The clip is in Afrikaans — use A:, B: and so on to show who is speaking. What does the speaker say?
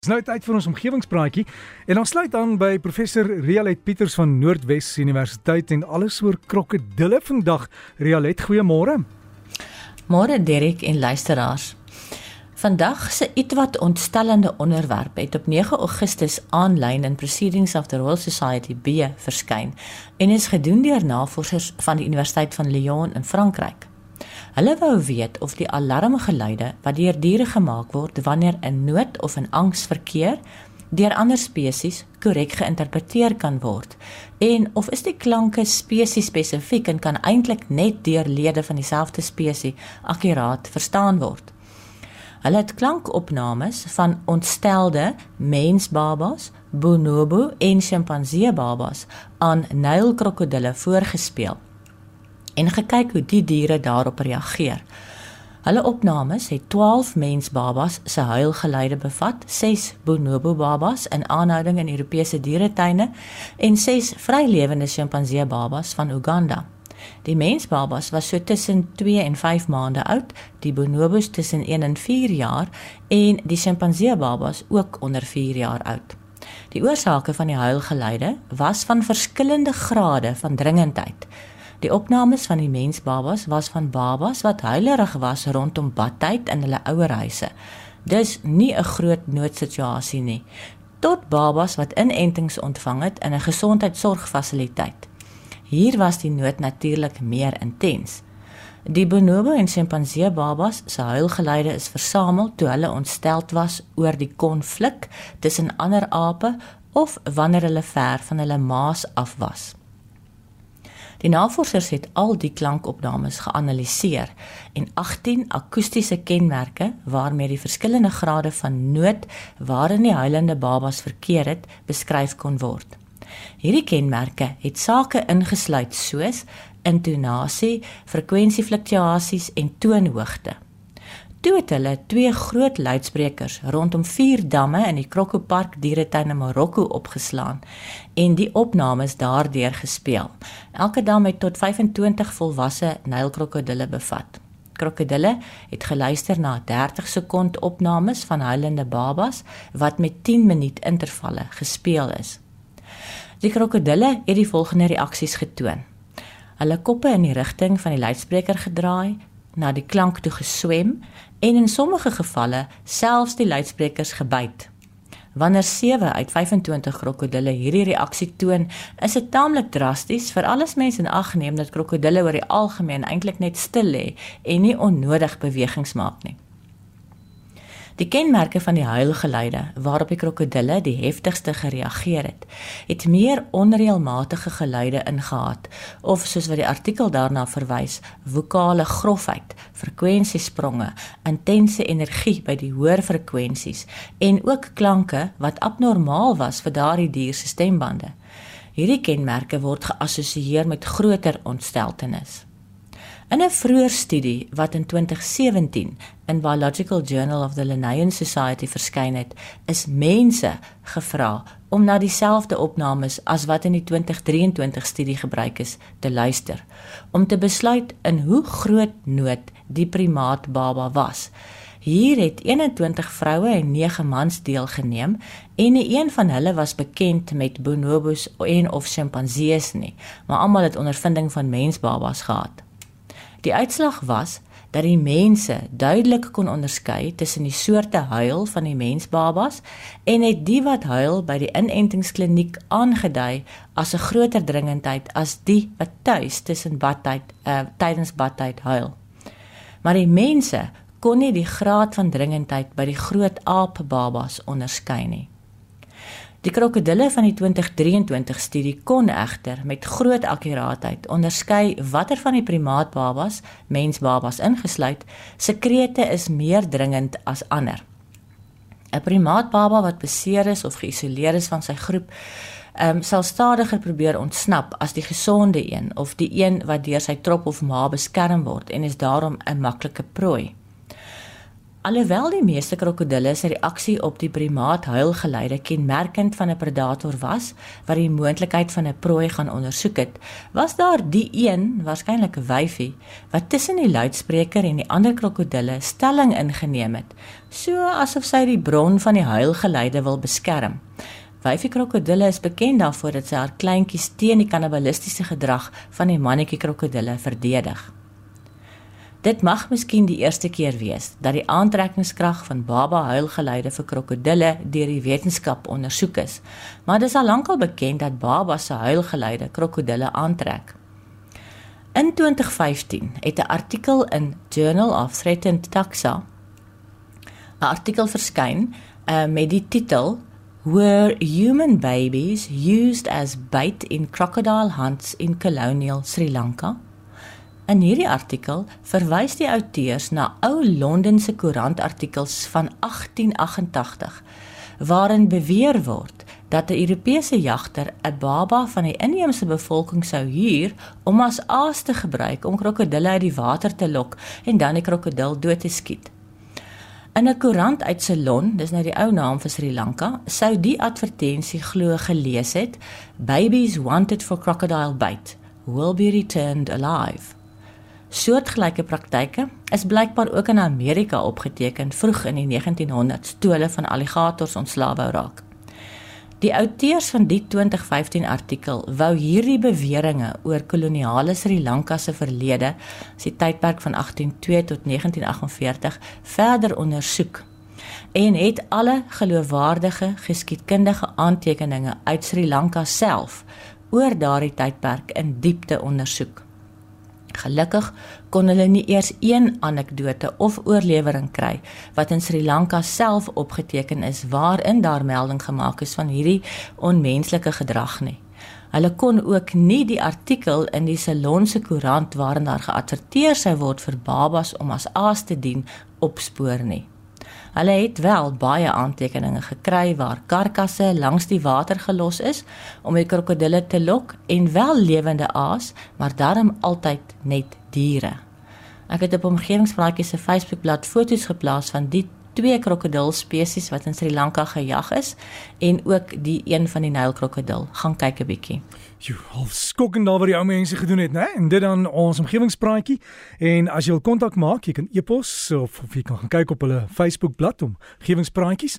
A: Dis nou tyd vir ons omgewingspraatjie en ons sluit aan by professor Rialet Pieters van Noordwes Universiteit en alles oor krokodille vandag. Rialet, goeiemôre.
B: Môre Derek en luisteraars. Vandag se ietwat ontstellende onderwerp het op 9 Augustus aanlyn in Proceedings of the Royal Society B verskyn en is gedoen deur navorsers van die Universiteit van Lyon in Frankryk. Hulle wou weet of die alarmgeluide wat deur diere gemaak word wanneer 'n nood of 'n angs verkeer deur ander spesies korrek geïnterpreteer kan word en of is die klanke spesies spesifiek en kan eintlik net deur lede van dieselfde spesies akkuraat verstaan word. Hulle het klankopnames van ontstelde mensbabas, bonobo en sjimpansee babas aan nylkrokodille voorgespeel en gekyk hoe die diere daarop reageer. Hulle opnames het 12 mensbabas se huilgeluide bevat, 6 bonobo babas in aanhouding in Europese dieretuine en 6 vrylewende sjimpansee babas van Uganda. Die mensbabas was so tussen 2 en 5 maande oud, die bonobos tussen 1 en 4 jaar en die sjimpansee babas ook onder 4 jaar oud. Die oorsake van die huilgeluide was van verskillende grade van dringendheid. Die opnames van die mensbabas was van babas wat huilerig was rondom badtyd in hulle ouerhuise. Dis nie 'n groot noodsituasie nie. Tot babas wat inentings ontvang het in 'n gesondheidsorgfasiliteit. Hier was die nood natuurlik meer intens. Die bonobo en sjimpansee babas se huilgeluide is versamel toe hulle ontsteld was oor die konflik tussen ander ape of wanneer hulle ver van hulle maas af was. Die navorsers het al die klankopnames geanaliseer en 18 akoestiese kenmerke waarmee die verskillende grade van nood waarin die huilende babas verkeer het, beskryf kon word. Hierdie kenmerke het sake ingesluit soos intonasie, frekwensiefluktuasies en toonhoogte. Toe het hulle twee groot luidsprekers rondom vier damme in die Krokopark dieretuin in Marokko opgeslaan en die opnames daardeur gespeel. Elke dam het tot 25 volwasse nylkrokodille bevat. Krokodille het geluister na 30 sekond opnames van huilende babas wat met 10 minuut intervalle gespeel is. Die krokodille het die volgende reaksies getoon. Hulle koppe in die rigting van die luidspreker gedraai, na die klank toe geswem en in sommige gevalle selfs die luidsprekers gebyt. Wanneer 7 uit 25 krokodille hierdie reaksie toon, is dit taamlik drasties vir alles mense in ag neem dat krokodille oor die algemeen eintlik net stil lê en nie onnodig bewegings maak nie. Die kenmerke van die huilgeluide waarop die krokodille die heftigste gereageer het, het meer onreëlmatige geluide ingehaat of soos wat die artikel daarna verwys, vokale grofheid, frekwensiespronge, intense energie by die hoër frekwensies en ook klanke wat abnormaal was vir daardie dier se stembande. Hierdie kenmerke word geassosieer met groter ontsteltenis. In 'n vroeër studie wat in 2017 in Biological Journal of the Linnaean Society verskyn het, is mense gevra om na dieselfde opnames as wat in die 2023 studie gebruik is te luister om te besluit in hoe groot nood die primaat baba was. Hier het 21 vroue en 9 mans deelgeneem en nie een van hulle was bekend met bonobos en of sjimpansees nie, maar almal het ondervinding van mensbabas gehad. Die uitslag was dat die mense duidelik kon onderskei tussen die soorte huil van die mensbabas en het die wat huil by die inentingskliniek aangedui as 'n groter dringendheid as die wat tuis tussen badtyd uh, tydens badtyd huil. Maar die mense kon nie die graad van dringendheid by die groot aapbabas onderskei nie. Die krokodille van die 2023 studie kon egter met groot akkuraatheid onderskei watter van die primaatbabas, mensbabas ingesluit, se krete is meer dringend as ander. 'n Primaatbaba wat beseer is of geïsoleer is van sy groep, um, sal stadiger probeer ontsnap as die gesonde een of die een wat deur sy trop of ma beskerm word en is daarom 'n maklike prooi. Alhoewel die meeste krokodille se reaksie op die primaat huilgeluide kenmerkend van 'n predator was wat die moontlikheid van 'n prooi gaan ondersoek het, was daar die een, waarskynlik 'n wyfie, wat tussen die luidspreker en die ander krokodille stelling ingeneem het, so asof sy die bron van die huilgeluide wil beskerm. Wyfie krokodille is bekend daarvoor dat sy haar kleintjies teen die kannibalistiese gedrag van die mannetjie krokodille verdedig. Dit mag miskien die eerste keer wees dat die aantrekkingskrag van baba huilgeluide vir krokodille deur die wetenskap ondersoek is, maar dit is al lankal bekend dat baba se huilgeluide krokodille aantrek. In 2015 het 'n artikel in Journal of Threatened Taxa 'n artikel verskyn uh, met die titel Were human babies used as bait in crocodile hunts in colonial Sri Lanka? In hierdie artikel verwys die outeurs na ou Londense koerantartikels van 1888 waarin beweer word dat 'n Europese jagter 'n baba van die inheemse bevolking sou huur om as aas te gebruik om krokodille uit die water te lok en dan die krokodil dood te skiet. In 'n koerant uit Ceylon, dis nou die ou naam vir Sri Lanka, sou die advertensie glo gelees het: Babies wanted for crocodile bait will be returned alive. Soortgelyke praktyke is blykbaar ook in Amerika opgeteken vroeg in die 1900s toe hulle van alligators ontslae wou raak. Die outeurs van die 2015 artikel wou hierdie beweringe oor koloniale Sri Lanka se verlede, se tydperk van 1802 tot 1948, verder ondersoek en het alle geloofwaardige geskiedkundige aantekeninge uit Sri Lanka self oor daardie tydperk in diepte ondersoek. Gelukkig kon hulle nie eers een anekdote of oorlewering kry wat in Sri Lanka self opgeteken is waarin daar melding gemaak is van hierdie onmenslike gedrag nie. Hulle kon ook nie die artikel in die Ceylonse koerant waarin daar geadverteer sou word vir babas om as aas te dien opspoor nie. Hulle het wel baie aantekeninge gekry waar karkasse langs die water gelos is om die krokodille te lok en wel lewende aas, maar daarom altyd net diere. Ek het op omgewingspraatjie se Facebookblad foto's geplaas van die twee krokodil spesies wat in Sri Lanka gejag is en ook die een van die Nylkrokodil. Gaan kyk 'n bietjie.
A: Jo, half skokkend daar wat die ou mense gedoen het, né? En dit dan ons omgewingspraatjie. En as jy wil kontak maak, jy kan e-pos of of jy kan gaan kyk op hulle Facebookblad om omgewingspraatjies.